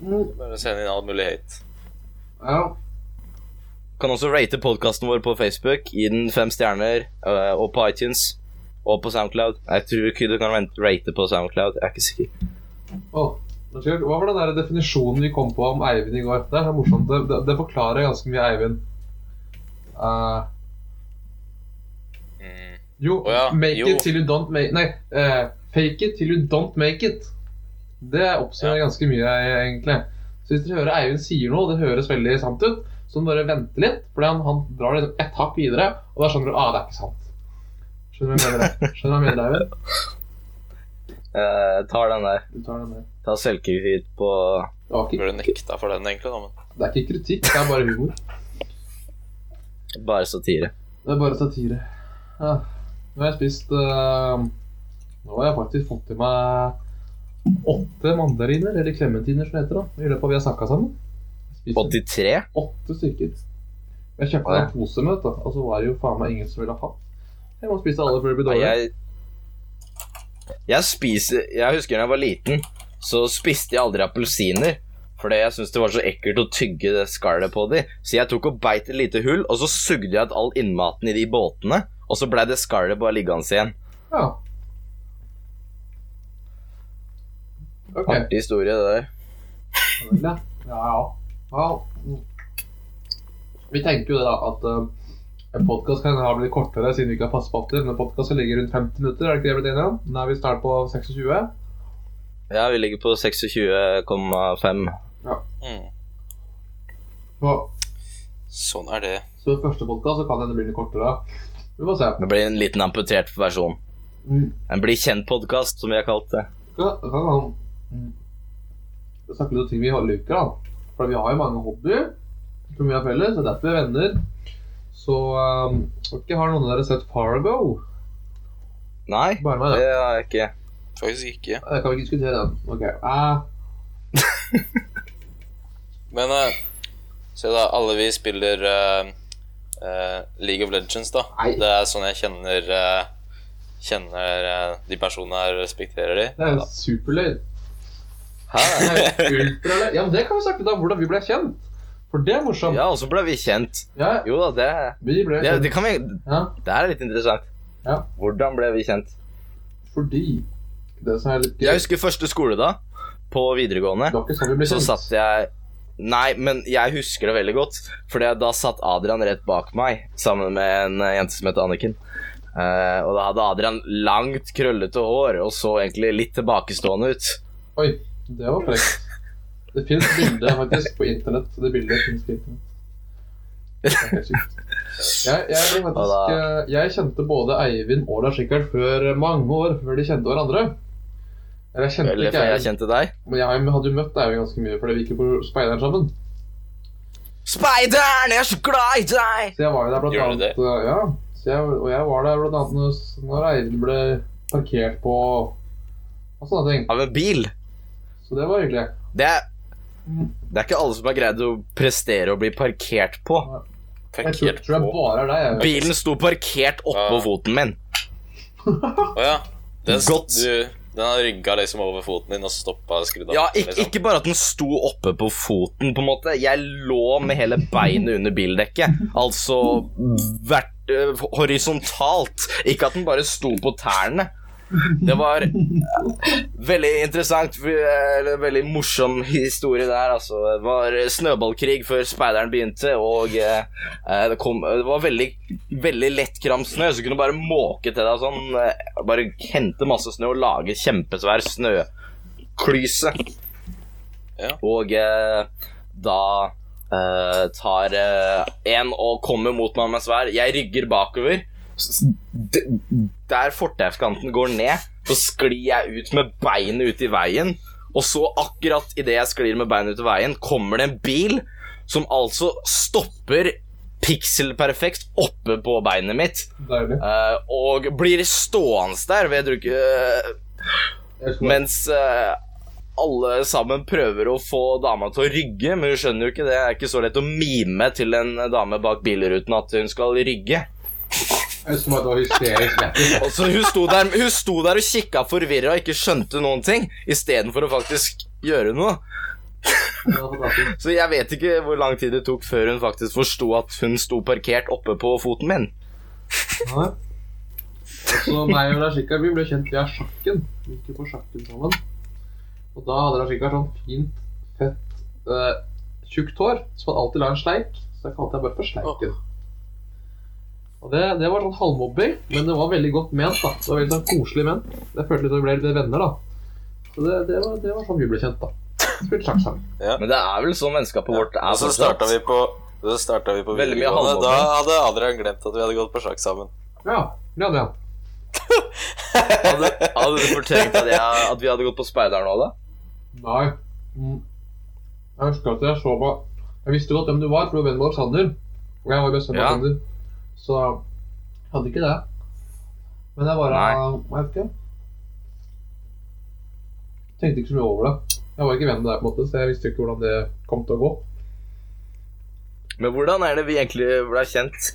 Mm, Bare send inn all mulig hate. ja. Kan også rate podkasten vår på Facebook. Gi den fem stjerner. Uh, og på iTunes. Og på Soundcloud. Jeg tror ikke du kan rate på Soundcloud. Jeg er ikke sikker. Jeg- Hva var den der definisjonen vi kom på om Eivind i går? Det er morsomt. Det, det, det forklarer ganske mye Eivind. Mm. Jo, oh, ja, make jo. it till you don't make Nei, uh, fake it till you don't make it. Det oppsummerer ganske mye, egentlig. Så hvis dere hører Eivind sier noe, det høres veldig sant ut, så må dere vente litt, for han, han drar liksom ett hakk videre, og da skjønner du ah, det er ikke sant. Skjønner du hva jeg mener? Skjønner du hva jeg mener, Eivind? Jeg tar den der. Du tar den der. Ta selvkritikk på okay. Burde nekta for den, egentlig? Da, men. det er ikke kritikk, det er bare humor. bare satire. Det er bare satire. Ja. Nå har jeg spist uh, Nå har jeg faktisk fått i meg åtte mandariner, eller klementiner som det heter, da, i løpet av vi har snakka sammen. Jeg spiste 83? Åtte stykker. Jeg kjøpte ja. en pose med, dette, og så var det jo faen meg ingen som ville ha. Jeg må spise alle før det blir dårlig. Jeg, jeg spiser Jeg husker da jeg var liten, så spiste jeg aldri appelsiner. Fordi jeg syntes det var så ekkelt å tygge det skallet på de. Så jeg tok og beit et lite hull, og så sugde jeg ut all innmaten i de båtene. Og så blei det skallet bare liggende igjen. Ja. Ok. Artig historie, det der. Ja, ja. ja. ja. Vi tenker jo det, da, at uh, en podkast kan ha blitt kortere siden vi ikke har fastspalter. Men podkasten ligger rundt 50 minutter, er det ikke det vi er blitt enige om? Nå er vi snart på 26. Ja, vi ligger på 26,5. Mm. Så, Sånn er det. så første podkast kan det bli litt kortere. Vi får se. Det blir en liten amputert versjon. Mm. En bli kjent-podkast, som vi har kalt det. Ja, det kan han mm. snakke litt om ting vi holder liker, da. For vi har jo mange hobbyer som vi har felles, og derfor er vi venner. Så um, ikke har noen av dere sett Fargo? Nei, Bare meg, det har jeg ikke. Faktisk ikke. Det kan vi ikke diskutere den. Ok. Eh, Men uh, se da, alle vi spiller eh, eh, League of Legends, da. Nei. Det er sånn jeg kjenner uh, Kjenner uh, de personene her, respekterer de. det er jo superløy. Hæ? Ja, men det kan vi snakke om hvordan vi ble kjent. For det er morsomt. Ja, og så ble vi kjent. Ja, Jo da, det, vi ble det, kjent. det kan vi Ja, Det er litt interessant. Ja. Hvordan ble vi kjent? fordi Det som er litt gøy Jeg husker første skole, da. på videregående. Sånn Så satt jeg Nei, men jeg husker det veldig godt. For da satt Adrian rett bak meg sammen med en eh, jente som het Anniken. Uh, og da hadde Adrian langt, krøllete hår og så egentlig litt tilbakestående ut. Oi, det var frekt. Det fins bilde faktisk på internett. Det bildet fins på internett. Er. Jeg, jeg, faktisk, eh, jeg kjente både Eivind og Lars Rikard før mange år før de kjente hverandre. Eller jeg kjente Eller ikke for jeg kjente deg. men jeg hadde jo møtt Eivind ganske mye fordi vi gikk jo på Speideren sammen. Speideren, jeg er så glad i deg! Så jeg var jo der blant annet Ja, så jeg, og jeg var der blant annet når, Eivind ble parkert på og sånne ting. Av en bil. Så det var hyggelig. Det er, det er ikke alle som har greid å prestere å bli parkert på. Jeg tror, Parkert tror jeg på. bare er deg. jeg. Bilen sto parkert oppå Ja. foten min. Å ja. Den, Godt. Du, den har rygga liksom over foten din og stoppa skrudd av. Ja, ikke, liksom. ikke bare at den sto oppe på foten, på en måte. Jeg lå med hele beinet under bildekket. Altså hvert, uh, horisontalt. Ikke at den bare sto på tærne. Det var veldig interessant, eller veldig morsom historie der. Altså. Det var snøballkrig før speideren begynte, og eh, eh, det, kom, det var veldig, veldig lettkram snø, så du kunne bare måke til deg sånn. eh, Bare hente masse snø og lage kjempesvær snøklyse. Ja. Og eh, da eh, tar eh, en og kommer mot meg med svær. Jeg rygger bakover. Der fortauskanten går ned, så sklir jeg ut med beinet ut i veien. Og så, akkurat idet jeg sklir med beinet ut i veien, kommer det en bil som altså stopper pikselperfekt oppe på beinet mitt. Eh, og blir stående der ved ikke Jeg mens uh, alle sammen prøver å få dama til å rygge, men hun skjønner jo ikke det. Det er ikke så lett å mime til en dame bak bilruten at hun skal rygge. Jeg husker bare det var hysterisk lættis. Og hun sto der, hun sto der og kikka forvirra og ikke skjønte noen ting, istedenfor å faktisk gjøre noe. Så jeg vet ikke hvor lang tid det tok før hun faktisk forsto at hun sto parkert oppe på foten min. Ja. Og så meg og Rashika vi ble kjent via sjakken. Vi gikk jo på sjakken sammen. Og da hadde Rashika sånn fint, fett, uh, tjukt hår som han alltid la en sleik. Så jeg kalte jeg bare for Sleiken. Og det, det var sånn halvmobbing, men det var veldig godt ment. da Det var veldig sånn koselig ment. Jeg følte litt at vi ble litt venner, da. Så det, det, var, det var sånn vi ble kjent, da. Spilte sjakk sammen. Men det er vel sånn vennskapet vårt er Og så starta vi på så starta vi på Veldig mye videregående. Da hadde Adrian glemt at vi hadde gått på sjakk sammen. Ja, det hadde jeg. hadde, hadde du fortrengt at, jeg, at vi hadde gått på Speideren nå, da? Nei. Mm. Jeg husker at jeg så på Jeg visste godt hvem du var, for du var venn med Alexander. Og jeg var bestevenn med Ja. Alexander. Så jeg hadde ikke det. Men jeg bare Nei. Jeg vet ikke. Tenkte ikke så mye over det. Jeg var ikke venn med deg, på en måte, så jeg visste ikke hvordan det kom til å gå. Men hvordan er det vi egentlig ble kjent?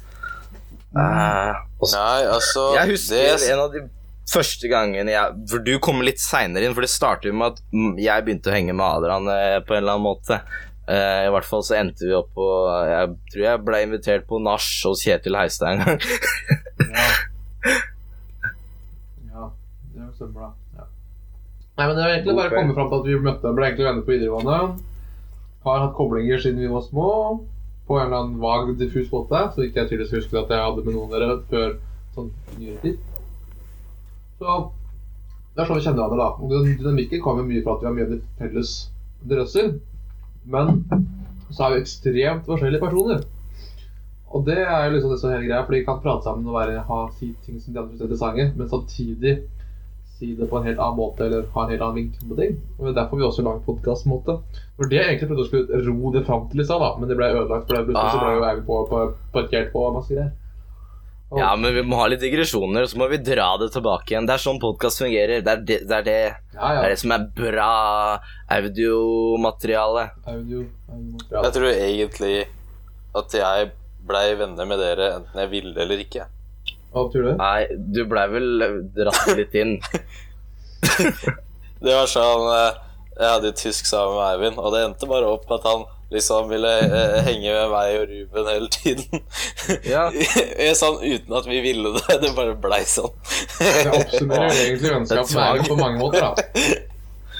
Uh, Nei, altså jeg husker det, en av de første gangene jeg For du kommer litt seinere inn, for det starter jo med at jeg begynte å henge med Adrian eh, på en eller annen måte. Eh, I hvert fall så endte vi opp på Jeg tror jeg ble invitert på nach hos Kjetil Heistad en gang. Ja, ja. det stemmer da. Ja. Nei, men det var egentlig bare å komme fram til at vi møtte, ble egentlig venner på videregående. Har hatt koblinger siden vi var små, på en eller annen vag, diffus måte. Så ikke jeg tydeligvis husket at jeg hadde med noen av dere før sånn nyere tid. Så det er sånn vi kjenner hverandre, da. Og dynamikken kommer mye fra at vi har mye felles interesser. Men så er vi ekstremt forskjellige personer. Og det er jo liksom det som er hele greia, for de kan prate sammen og være, ha, si ting som de andre syns er interessante, men samtidig si det på en helt annen måte eller ha en helt annen vinkel på ting. Og det er derfor vi også lager podkast. For det jeg egentlig prøvde å skulle ro det fram til i stad, men det ble ødelagt. For det plutselig så ble jo jeg på, på, parkert på masse greier. Ja, men vi må ha litt digresjoner, så må vi dra det tilbake igjen. Det er sånn podkast fungerer. Det er det, det, er det, ja, det er det som er bra audiomateriale. Audio, audio Jeg tror egentlig at jeg blei venner med dere enten jeg ville eller ikke. Hva betyr det? Nei, du blei vel dratt litt inn. Det var sånn eh, Jeg hadde jo tysk sammen med Eivind, og det endte bare opp med at han liksom ville eh, henge med meg og Ruben hele tiden. Ja. Sånn uten at vi ville det. Det bare blei sånn. Det oppsummerer egentlig vennskap Det er med på mange måter, da.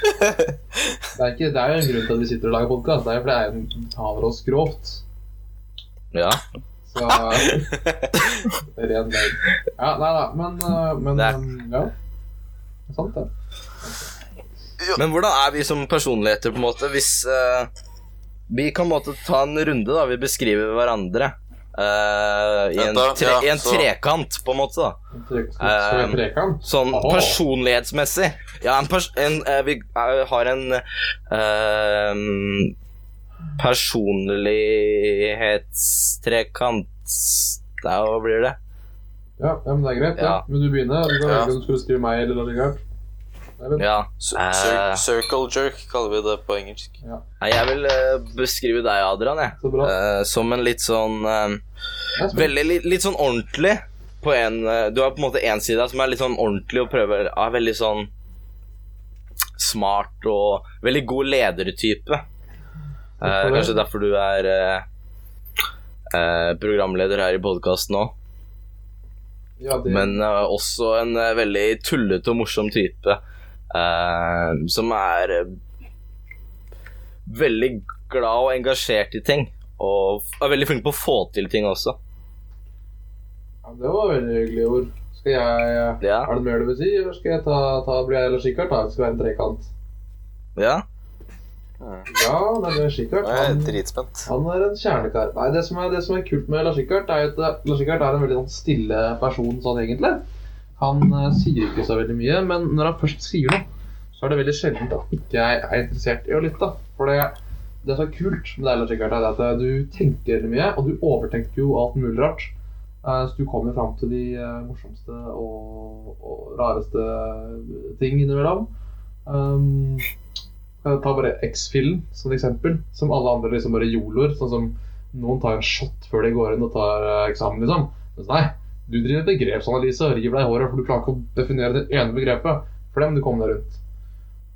Det er, ikke, det er jo en grunn til at vi sitter og lager podkast. Det er jo fordi Eivind tar oss grovt. ja. Så Ren løgn. Ja, nei da, men, øh, men Det- øh, Ja. Det er sant, det. Men hvordan er vi som personligheter, på en måte, hvis eh, Vi kan måtte ta en runde, da. Vi beskriver hverandre. Uh, i, en tre, ja, I en trekant, på en måte. da trekant? Sånn personlighetsmessig. Ja, en pers en, uh, vi har en uh, personlighetstrekant hva blir det? Ja, ja, men det er greit. Ja. Ja. Men du begynner. Du kan Ja. velge om du skal skrive meg eller Richard. Ja. Eh. Circle jerk kaller vi det på engelsk. Ja. jeg vil uh, beskrive deg, Adrian, jeg. Uh. Eh, som en litt sånn. Veldig litt, litt sånn ordentlig på en Du har på en måte en side som er litt sånn ordentlig og prøver Er veldig sånn smart og veldig god ledertype. Eh, det? kanskje derfor du er programleder her i podkasten òg. Ja, det, Men uh, også en uh, veldig tullete og morsom type. Eh, som er eh, veldig glad og engasjert i ting. Og er veldig flink på å få til ting også. ja, det var veldig hyggelige ord. Skal jeg Ja. Er det mer du vil si, eller skal jeg ta, ta bli jeg eller Richard? Det skal være en trekant. Ja. Ja, det er er Han, dritspent. han er en kjernekar. Nei, det som er, det som er kult med Lars Rikard, er at Lars Rikard er en veldig sånn stille person sånn egentlig. Han eh, sier ikke så veldig mye, men når han først sier noe, så er det veldig sjelden at ikke jeg er interessert i å lytte. For det, det som er kult med deg, er at eh, du tenker veldig mye, og du overtenker jo alt mulig rart. Eh, Så du kommer fram til de morsomste og, og rareste ting innimellom. Um, ta bare X-Filen som eksempel, som alle andre liksom bare joloer. Sånn som noen tar en shot før de går inn og tar eksamen, liksom. Mens nei, du driver begrepsanalyse og river deg i håret, for du klarer ikke å definere det ene begrepet. For det må du komme deg rundt.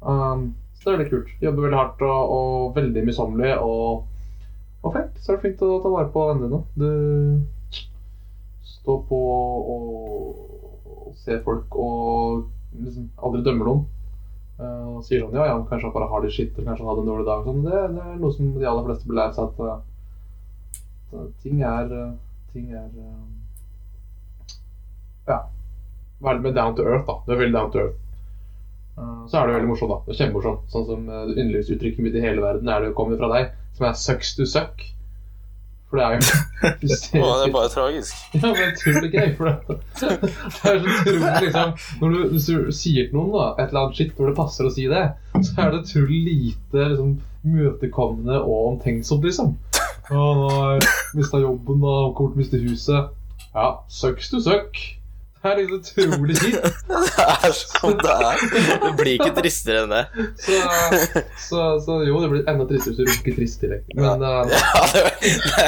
Um, så det er veldig kult. Jobber veldig hardt og, og veldig misunnelig og, og flink. Så er det fint å ta vare på vennene dine. Du står på og, ser folk og liksom aldri dømmer noen. Eh, og sier sånn Ja, ja, kanskje han bare har det skitt, eller kanskje han hadde en dårlig dag. Sånn. Det, det er noe som de aller fleste bør lære seg, at, at ting er Ting er eh, Ja. Veldig med down to earth, da. Du er veldig down to earth. Eh, så er det veldig morsomt, da. Det er kjempemorsomt. Sånn som uh, yndlingsuttrykket mitt i hele verden er det kommer fra deg, som er 'sucks to suck'. For det er jo Å, det er bare tragisk. Ja, men utrolig gøy. For det, det er så tull, liksom Når du, hvis du sier til noen da, et eller annet shit når det passer å si det, så er det tull lite liksom, møtekommende og omtenksomt, liksom. Å, nå har jeg mista jobben og kommer til å miste huset. Ja, sucks to suck. Det er liksom utrolig kjipt. Det er sånn det er. Det blir ikke tristere enn det. Så, så, så jo, det blir enda tristere hvis du runker trist i tillegg. Men eh, Ja, det, det,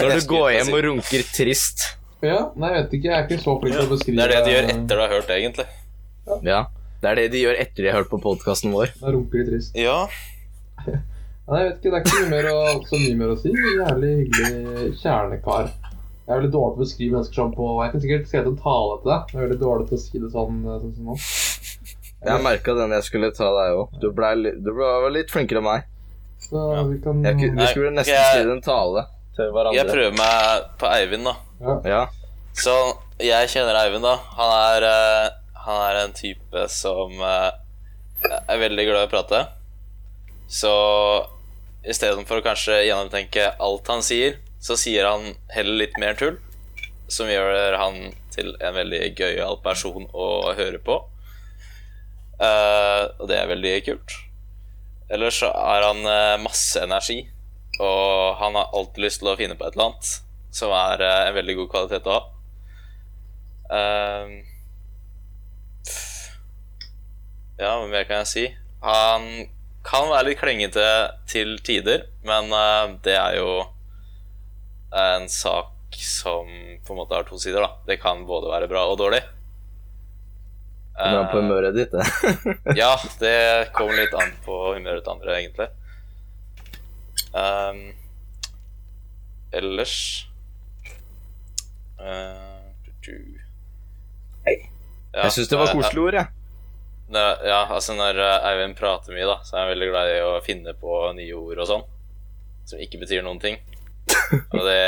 Når du går hjem og runker trist. ja, nei, jeg vet ikke. Jeg er ikke så flink til å beskrive Det er det de gjør etter du har hørt egentlig. Ja. Det er det de gjør etter de har hørt på podkasten vår. Da runker de trist. Ja. Nei, jeg vet ikke, Det er ikke mye mer å, så mye mer å si. Jævlig hyggelig kjernekar. Jeg er veldig dårlig til å beskrive mennesker sånn på Jeg kan sikkert skrevet en tale til deg. Jeg er veldig dårlig til å si det sånn, eh, sånn som nå. Jeg merka den jeg skulle ta deg òg. Du, du ble litt flinkere enn meg. Så vi kan Jeg, vi skulle nesten jeg- skrive en tale til hverandre. Jeg prøver meg på Eivind, da. ja. Ja. Så jeg kjenner Eivind, da. Han er, uh, han er en type som uh, er veldig glad i å prate. Så istedenfor å kanskje gjennomtenke alt han sier, så sier han heller litt mer tull. Som gjør han til en veldig gøyal person å høre på. Uh, og det er veldig kult. Ellers så er han uh, masse energi, og han har alltid lyst til å finne på et eller annet som er uh, en veldig god kvalitet å ha. Ja, hva mer kan jeg si? Han kan være litt klengete til tider, men det er jo en sak som på en måte har to sider, da. Det kan både være bra og dårlig. Kommer an på Eh, humøret ditt, det. ja, det kommer litt an på humøret til andre, egentlig. Um, ellers uh. Ja, Jeg syns det var eh, koselige ord, jeg. Ja. Ja, altså når Eivind prater mye, da, så er han veldig glad i å finne på nye ord og sånn. Som ikke betyr noen ting. Og det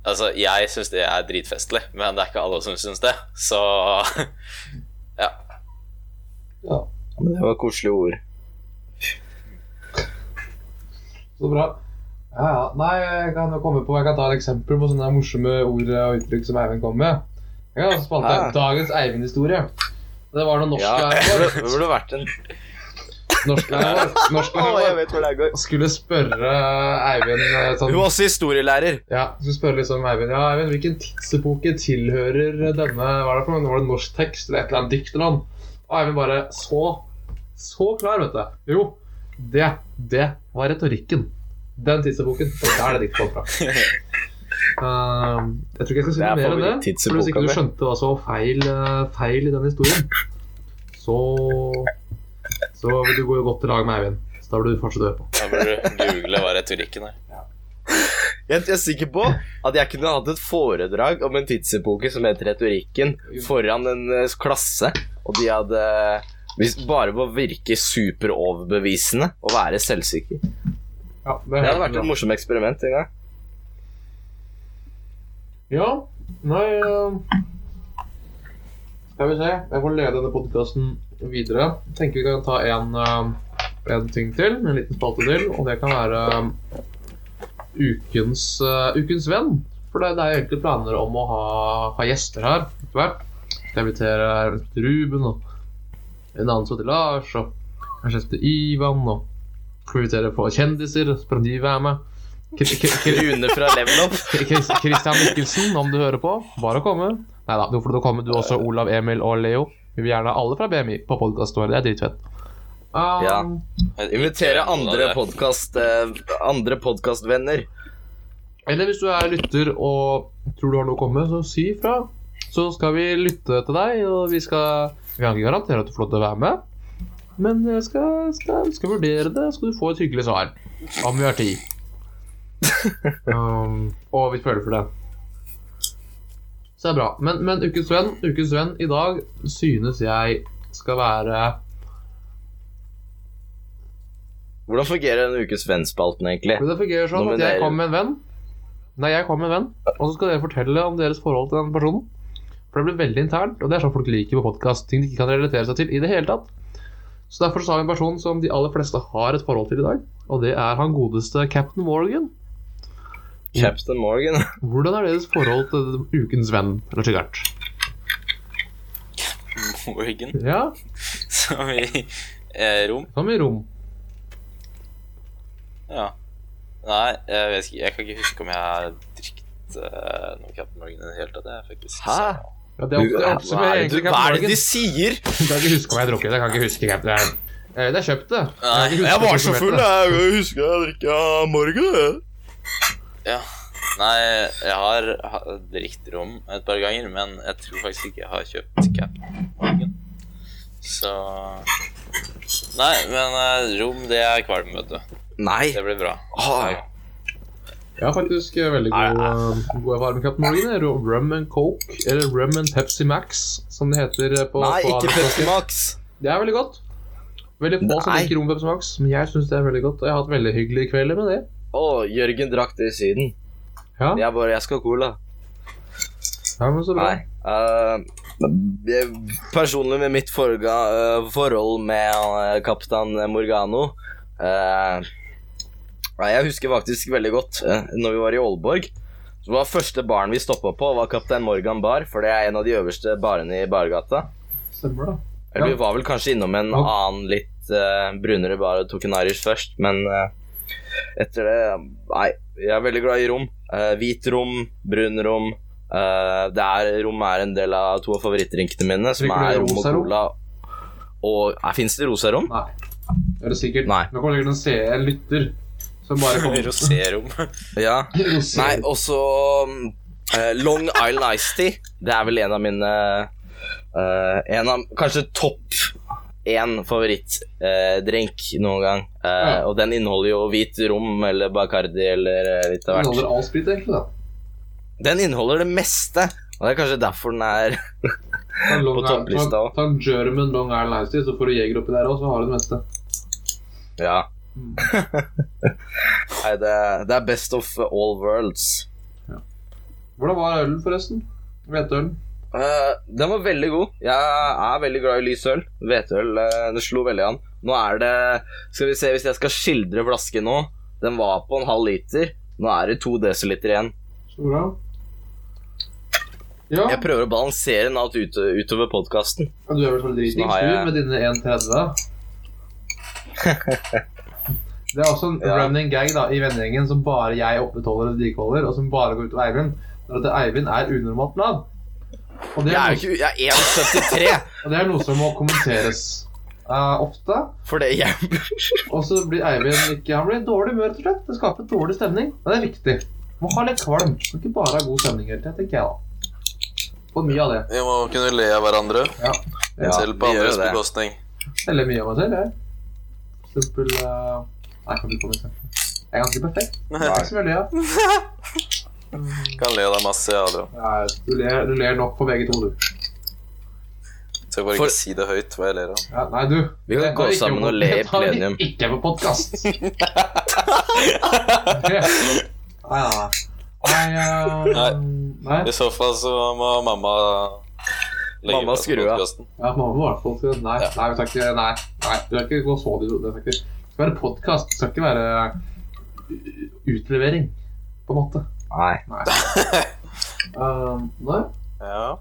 Altså, jeg syns det er dritfestlig, men det er ikke alle som syns det. Så ja. ja. Men det var koselige ord. Så bra. Ja, ja. Nei, jeg kan jo komme på Jeg kan ta et eksempel på sånne morsomme ord og uttrykk som Eivind kom med. Jeg kan spalte Ja. dagens Eivind-historie. Det var noe Ja, her. burde, det burde vært en hvor det går. skulle spørre Eivind eh, sånn Hun var også historielærer. Ja, skulle spørre liksom Eivind Ja, Eivind, hvilken tidsepoke tilhører denne Hva er det for noe? Var det norsk tekst eller et eller annet dikt eller noe? Og Eivind bare så Så klar, vet du. Jo, det, det var retorikken. Den tidsepoken. Og der er det dikt kom fra. Uh, jeg tror ikke jeg skal si noe mer enn det. For hvis ikke du skjønte hva som var feil, eh, feil i den historien, så Så du gå i godt lag med Eivind. Så da vil du fortsette å høre på. Da burde du google hva retorikken er. Jeg er sikker på at jeg kunne hatt et foredrag om en tidsepoke som het Retorikken, foran en eh, klasse, og de hadde hvis, Bare ved å virke superoverbevisende og være selvsikker. Ja, det, Det hadde vært et morsomt eksperiment en gang. Ja, nei eh, Skal vi se. Jeg får lede denne podkasten videre. Jeg tenker vi kan ta en, eh, en ting til, en liten spalte til, og det kan være eh, ukens, eh, ukens venn. For det, det er jo egentlig planer om å ha, ha gjester her etter hvert. Skal invitere Ruben og en annen som heter Lars, og kanskje til Ivan, og skal invitere på kjendiser, Spør om de vil være med. Rune fra Level Up. Christian Mikkelsen, om du hører på, bare å komme. Nei da, du får komme, du også, Olav, Emil og Leo. Vi vil gjerne ha alle fra BMI på podkast vår. Det er dritfett. Um, Ja. Invitere andre podkast eh, Andre podkastvenner. Eller hvis du er lytter og tror du har noe å komme, så si ifra. Så skal vi lytte til deg, og vi skal Vi kan ikke garantere at du får lov til å være med, men jeg skal, skal, skal vurdere det, skal du få et hyggelig svar. Om vi har tid. Um, og vi føler for det. Så det er bra. Men, men ukens venn, ukens venn i dag synes jeg skal være Hvordan fungerer den ukes vennspalten, egentlig? Det fungerer sånn at jeg kommer med en venn. Nei, jeg kommer med en venn, og så skal dere fortelle om deres forhold til den personen. For det blir veldig internt, og det er sånn folk liker på podkast. Ting de ikke kan relatere seg til i det hele tatt. Så derfor så har vi en person som de aller fleste har et forhold til i dag, og det er han godeste Captain Morgan. Captain Morgan. Hvordan er deres forhold til ukens venn, Richard? Morgan, Ja, som i eh, rom. som i rom. Ja. Nei, jeg vet ikke. Jeg kan ikke huske om jeg har drukket uh, noe Captain Morgan i det hele tatt. Jeg, faktisk. Hæ? Ja, det er Du, ofte, hva, ofte er det, du, hva er det de sier? Jeg kan ikke huske om jeg har drukket. Jeg kan ikke huske Captain Morgan. Det jeg kjøpte det. Nei, kan var huske om jeg. jeg husker jeg drikka Morgan. Ja. Nei, jeg har ha- drikt rom et par ganger, men jeg tror faktisk ikke jeg har kjøpt Captain. Så Nei, men eh, rom, det er kvalm, vet du. Nei. Det blir bra. Ah. Jeg har faktisk eh, veldig god, uh, god erfaring med Captain Morgan. det Rum and Coke, eller Rum and Pepsi Max, som det heter eh, på Nei, på ikke Pepsi. Max. Det er veldig godt. Veldig få som liker rom Pepsi Max, men jeg syns det er veldig godt. Og jeg har hatt veldig hyggelige kvelder med det. Å, Jørgen drakk det i Syden. Ja, Jeg bare Jeg skal ha cola. ja men så bra. Nei. Uh, jeg- personlig med mitt forga, uh, forhold med uh, kaptein Morgano uh, Jeg husker faktisk veldig godt uh, når vi var i Aalborg. Så var Første baren vi stoppa på, var Kaptein Morgan bar, for det er en av de øverste barene i bargata. Stemmer det. Eller Ja. vi var vel kanskje innom en Ja. annen litt uh, brunere bar og tok en Irish først, men eh, etter det Nei, jeg er veldig glad i rom. Uh, hvit rom, brun rom. Uh, det er, rom er en del av to av favorittdrinkene mine, som er rom og cola. Og nei, Fins det rosa rom? Nei. Det er det sikkert. Nei. Nå kommer det sikkert en se en lytter som bare kommer Rosérom. Ja. Nei, og så uh, Long Island Iced Tea. Det er vel en av mine uh, En av kanskje topp én favorittdrink noen gang. Eh, Ja. Og den inneholder jo hvit rom eller Bacardi eller eh, litt av Den hvert. all sprit, egentlig. da. Den inneholder det meste, og det er kanskje derfor den er Ta På topplista ta, ta en German Long Island Ice så får du Jeger oppi der òg, så har du det meste. Ja. Mm. Nei, det, det er best of all worlds. Hvordan var ølen, forresten? Hvetølen? Eh, den var veldig god. Jeg er veldig glad i lys øl. Hvetøl Uh, det slo veldig an. Nå er det Skal vi se hvis jeg skal skildre flasken nå. Den var på en halv liter. Nå er det to desiliter igjen. Så bra. Ja, Jeg prøver å balansere den alt ut, utover podkasten. ja, du er vel så dritings, jeg- med dine 1,30. Det er også en Ja. running gag da, i vennegjengen som bare jeg opprettholder og vedlikeholder, og som bare går ut av Eivind. Det er at Eivind er unormalt lav. Og det Jeg er, er noe, jo ikke Jeg er 1,73 og det er noe som må kommenteres uh, ofte. for det jeg Og så blir Eivind ikke Han blir i dårlig humør, rett og slett. Det skaper dårlig stemning. Men det er viktig. Må ha litt kvalm. Må ikke bare ha god stemning hele tida, tenker jeg da. For mye av det. Vi må kunne le av hverandre, Ja. Ja, selv på andres det. bekostning. Eller mye av meg selv, jeg. For eksempel eh, Nei, jeg kan ikke komme med eksempel. Jeg er ganske perfekt. Nei. Ikke så veldig, ja. Kan le deg masse, jeg, Adrian. ja du, ler, du ler nok på VG2, du. Så jeg bare For- ikke si det høyt hva jeg ler av. Ja, nei, du. Vi kan det gå tar vi ikke sammen på- og le i det tar vi plenum. Ikke på podkast. nei, nei, nei. Nei, eh, Nei. nei. I så fall så må mamma legge Mamma fra skru av. podcasten. Ja, mamma må i hvert fall si Nei, Ja. nei, vi skal ikke Nei, nei, du skal ikke gå så dit. Det skal, ikke, det skal være podkast. Det skal ikke være utlevering, på en måte. Nei. Nei. Um, nei. Ja.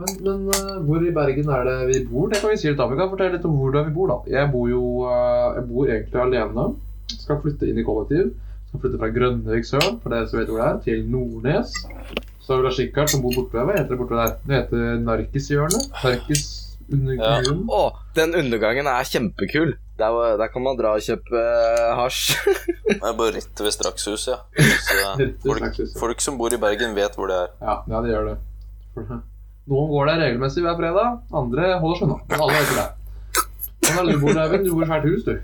Men, men uh, hvor i Bergen er det vi bor? Det kan vi si litt om. Vi kan fortelle litt om hvordan vi bor. da. Jeg bor jo uh, jeg bor egentlig alene. Skal flytte inn i kollektiv. Skal flytte fra Grønneviksølen, for dere som vet hvor det er, til Nordnes. Så har vi Lars Rikard som bor borte ved. Hva heter det borte der? Det heter Narkishjørnet. Narkis under Ja. Å, den undergangen er kjempekul. Der, der kan man dra og kjøpe eh, hasj. Det er bare rett ved Strakshuset, ja. Så, folk, folk som bor i Bergen, vet hvor det er. Ja, ja, de gjør det. Noen går der regelmessig hver fredag, andre holder seg unna. Men alle vet hvor det er. Det du bor, der, Du bor i svært hus, du.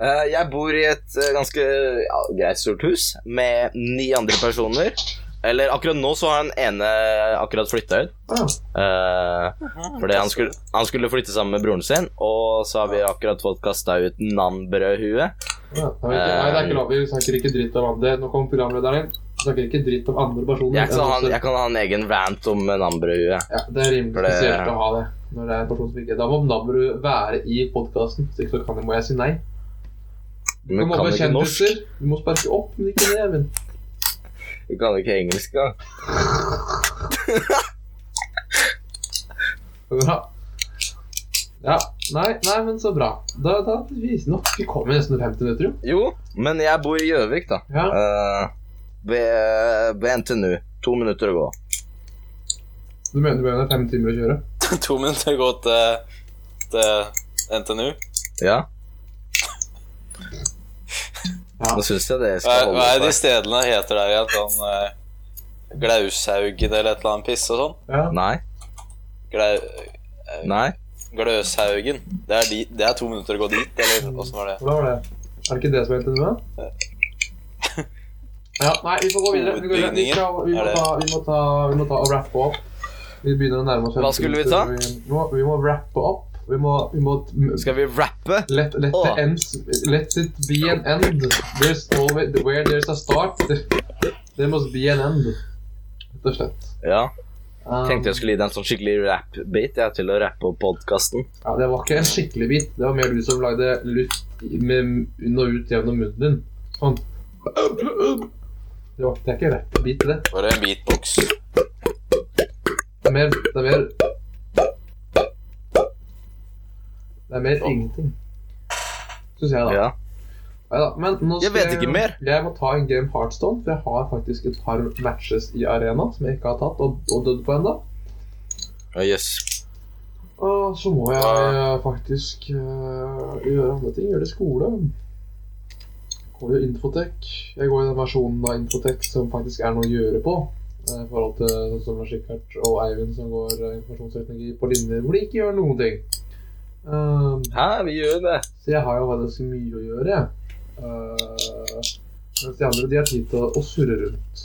Eh, jeg bor i et eh, ganske ja, greit stort hus med ni andre personer. Eller akkurat nå så har han ene akkurat flytta ut. Ah, Uh, fordi han skulle, han skulle flytte sammen med broren sin, og så har vi akkurat fått kasta ut Nanbrødhue. ja. Nei, det er ikke lov. Vi snakker ikke dritt om andre. Nå kom programlederen inn. Vi snakker ikke dritt om andre personer. Jeg kan, ha, jeg kan ha en egen rant om Nanbrødhue. Ja, det er rimelig For det- spesielt å ha det. Når det er en person som ikke Da må nanbrød være i podkasten. Så kan, må jeg si nei. Du må, må sparke opp, men ikke ned. Du kan jo ikke engelsk, da. Bra. Ja. Nei, nei, men så bra. Da, da vi, nok. vi kommer nesten til 50 minutter, jo. Jo, men jeg bor i Gjøvik, da. Ja. Uh, ved, ved NTNU. To minutter å gå. Du mener du mener det er fem timer å kjøre? To minutter å gå til, til NTNU. Ja, Ja. Da syns jeg det skal holde. hva er de stedene heter der igjen? Sånn uh, Glaushaugen eller et eller annet piss og sånn? Ja. Nei. Glau, Nei. Gløshaugen. Det er, de, det er to minutter å gå dit, eller åssen var det? Hva var det? Er det ikke det som er NTNU? da? Ja, nei, vi får gå videre. Vi, går vi, skal, vi, må, det- ta, vi, må, ta, vi må ta og rappe opp. Vi begynner å nærme oss Hva skulle vi ta? Vi må, vi må rappe opp. Vi må, vi må Skal vi rappe? let, let, oh. the ends, let it be an end. There's always, where there's a start, there, must be an end. Rett og slett. Ja. Um, Tenkte jeg skulle gi deg en sånn skikkelig rap-bit ja, til å rappe opp podkasten. Ja, Det var ikke en skikkelig bit. Det var mer du som lagde luft inn og ut gjennom munnen din. Sånn. Det, var, det er ikke rappbit, det. Bare en beatbox. Det er mer Det er mer Det er mer ingenting. Syns jeg, da. Ja. Ja, men nå Jeg vet ikke mer. Jeg må ta en game Heartstone, for jeg har faktisk et par matches i arena som jeg ikke har tatt og, og dødd på ennå. Uh, yes. Og så må jeg uh. faktisk uh, gjøre andre ting. Gjøre det i skole. Går jo Infotek. Jeg går i den versjonen av Infotek som faktisk er noe å gjøre på. eh, I forhold til sånn som Rikard og Eivind som går eh, informasjonsteknologi på linjer hvor de ikke gjør noen ting. Eh, Hæ, vi gjør det. så jeg har jo faktisk mye å gjøre, jeg. Eh, mens de andre de har tid til å, å surre rundt.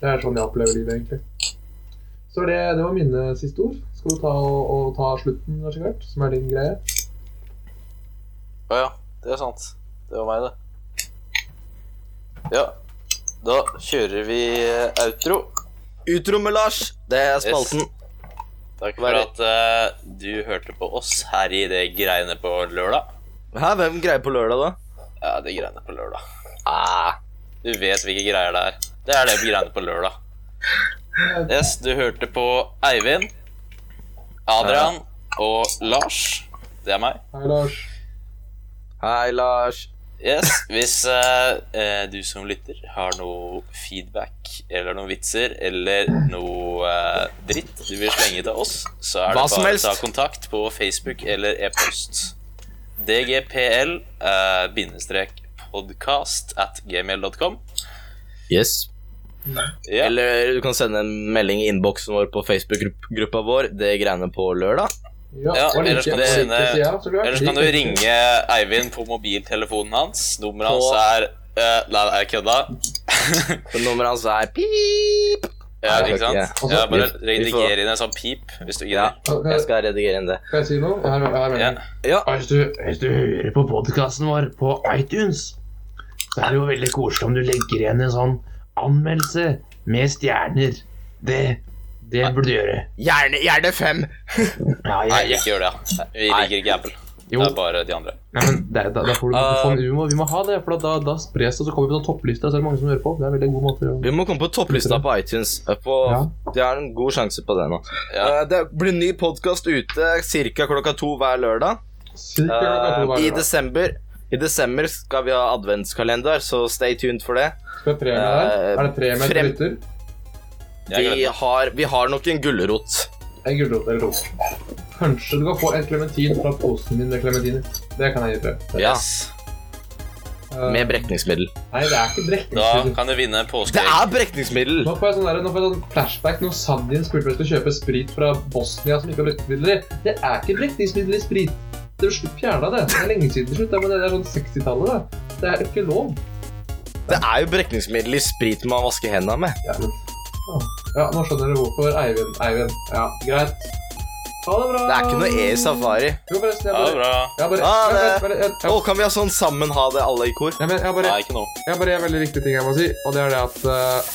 Det er sånn jeg opplever livet, egentlig. Så det, det var mine siste ord. Skal du ta, og, og ta slutten, Lars Rikard, som er din greie? Å ja, det er sant. Det var meg, det. Ja. Da kjører vi outro. Utro med Lars. Det er spalten. Takk for at uh, du hørte på oss her i det greiene på lørdag. Hæ, hvem greier på lørdag, da? Ja, det greiene på lørdag. Ah, Du vet hvilke greier det er. Det er det greiene på lørdag. Yes, du hørte på Eivind, Adrian og Lars. Det er meg. Hei, Lars. Hei, Lars. Yes, Hvis eh, eh, du som lytter har noe feedback eller noen vitser eller noe eh, dritt du vil slenge til oss, så er det bare å ta kontakt på Facebook eller e-post. DGPL eh, bindestrek podcast at gmail.com. Yes. Ja. Eller du kan sende en melding i innboksen vår på Facebook-gruppa vår. Det greiene på lørdag. Ja, Ja, ellers kan du siden. Ellers kan ringe Eivind på mobiltelefonen hans. Nummeret hans er uh, Nei, jeg kødda. Nummeret hans er pip. Ja, ikke sant? ja. Ja, bare rediger inn en sånn pip, hvis du Ja, jeg skal redigere inn det. Skal jeg si noe? Her, her, her, Ja. Hvis du, hvis du hører på podkasten vår på iTunes, så er det jo veldig koselig om du legger igjen en sånn anmeldelse med stjerner. Det, det burde du gjøre. Gjerne, gjerne fem. Ja, Nei, jeg, ikke gjør det. Vi liker ikke Apple. Jo. Det er bare de andre. Ja, men det, da, da får du, uh, vi, må, vi må ha det, for da, da spres det, og så kommer vi på topplista. så er det mange som hører på. Det er en veldig god måte å Vi må komme på topplista på iTunes. På, Ja. De har en god sjanse på det nå. Ja. Uh, Det blir ny podkast ute ca. klokka to hver lørdag. Cirka klokka to Eh, hver I desember I desember skal vi ha adventskalender, så stay tuned for det. Skal vi ha der? Er det premie med frem- lytter? Vi har, vi har nok en gulrot. En gulrot eller to. Kanskje du kan få en klementin fra posen min med klementiner. Det kan jeg gi. Ja, Yes. Uh, med brekningsmiddel. Nei, det er ikke brekningsmiddel. Da kan du vinne Det er brekningsmiddel! Nå får jeg sånn, der, nå får jeg sånn flashback når Sandin spurte om jeg skulle kjøpe sprit fra Bosnia som ikke har brekningsmidler i. Det er ikke brekningsmiddel i sprit. Det er slutt fjerna det. Det er lenge siden det slutt, men det er sånn 60-tallet. Det. det er ikke lov. Det er jo brekningsmiddel i sprit man vasker hendene med. Ja, men, ja. nå skjønner dere hvorfor. Eivind. Eivind. Ja, greit. Ha det bra. Det er ikke noe E i safari. Jo, forresten, Ha det bra. jeg bare, Ha det. jeg bare, jeg, jeg, oh, kan vi ha sånn sammen ha det alle i kor? jeg, jeg, bare, Nei, ikke nå. Jeg har bare en veldig viktig ting jeg må si, og det er det at eh,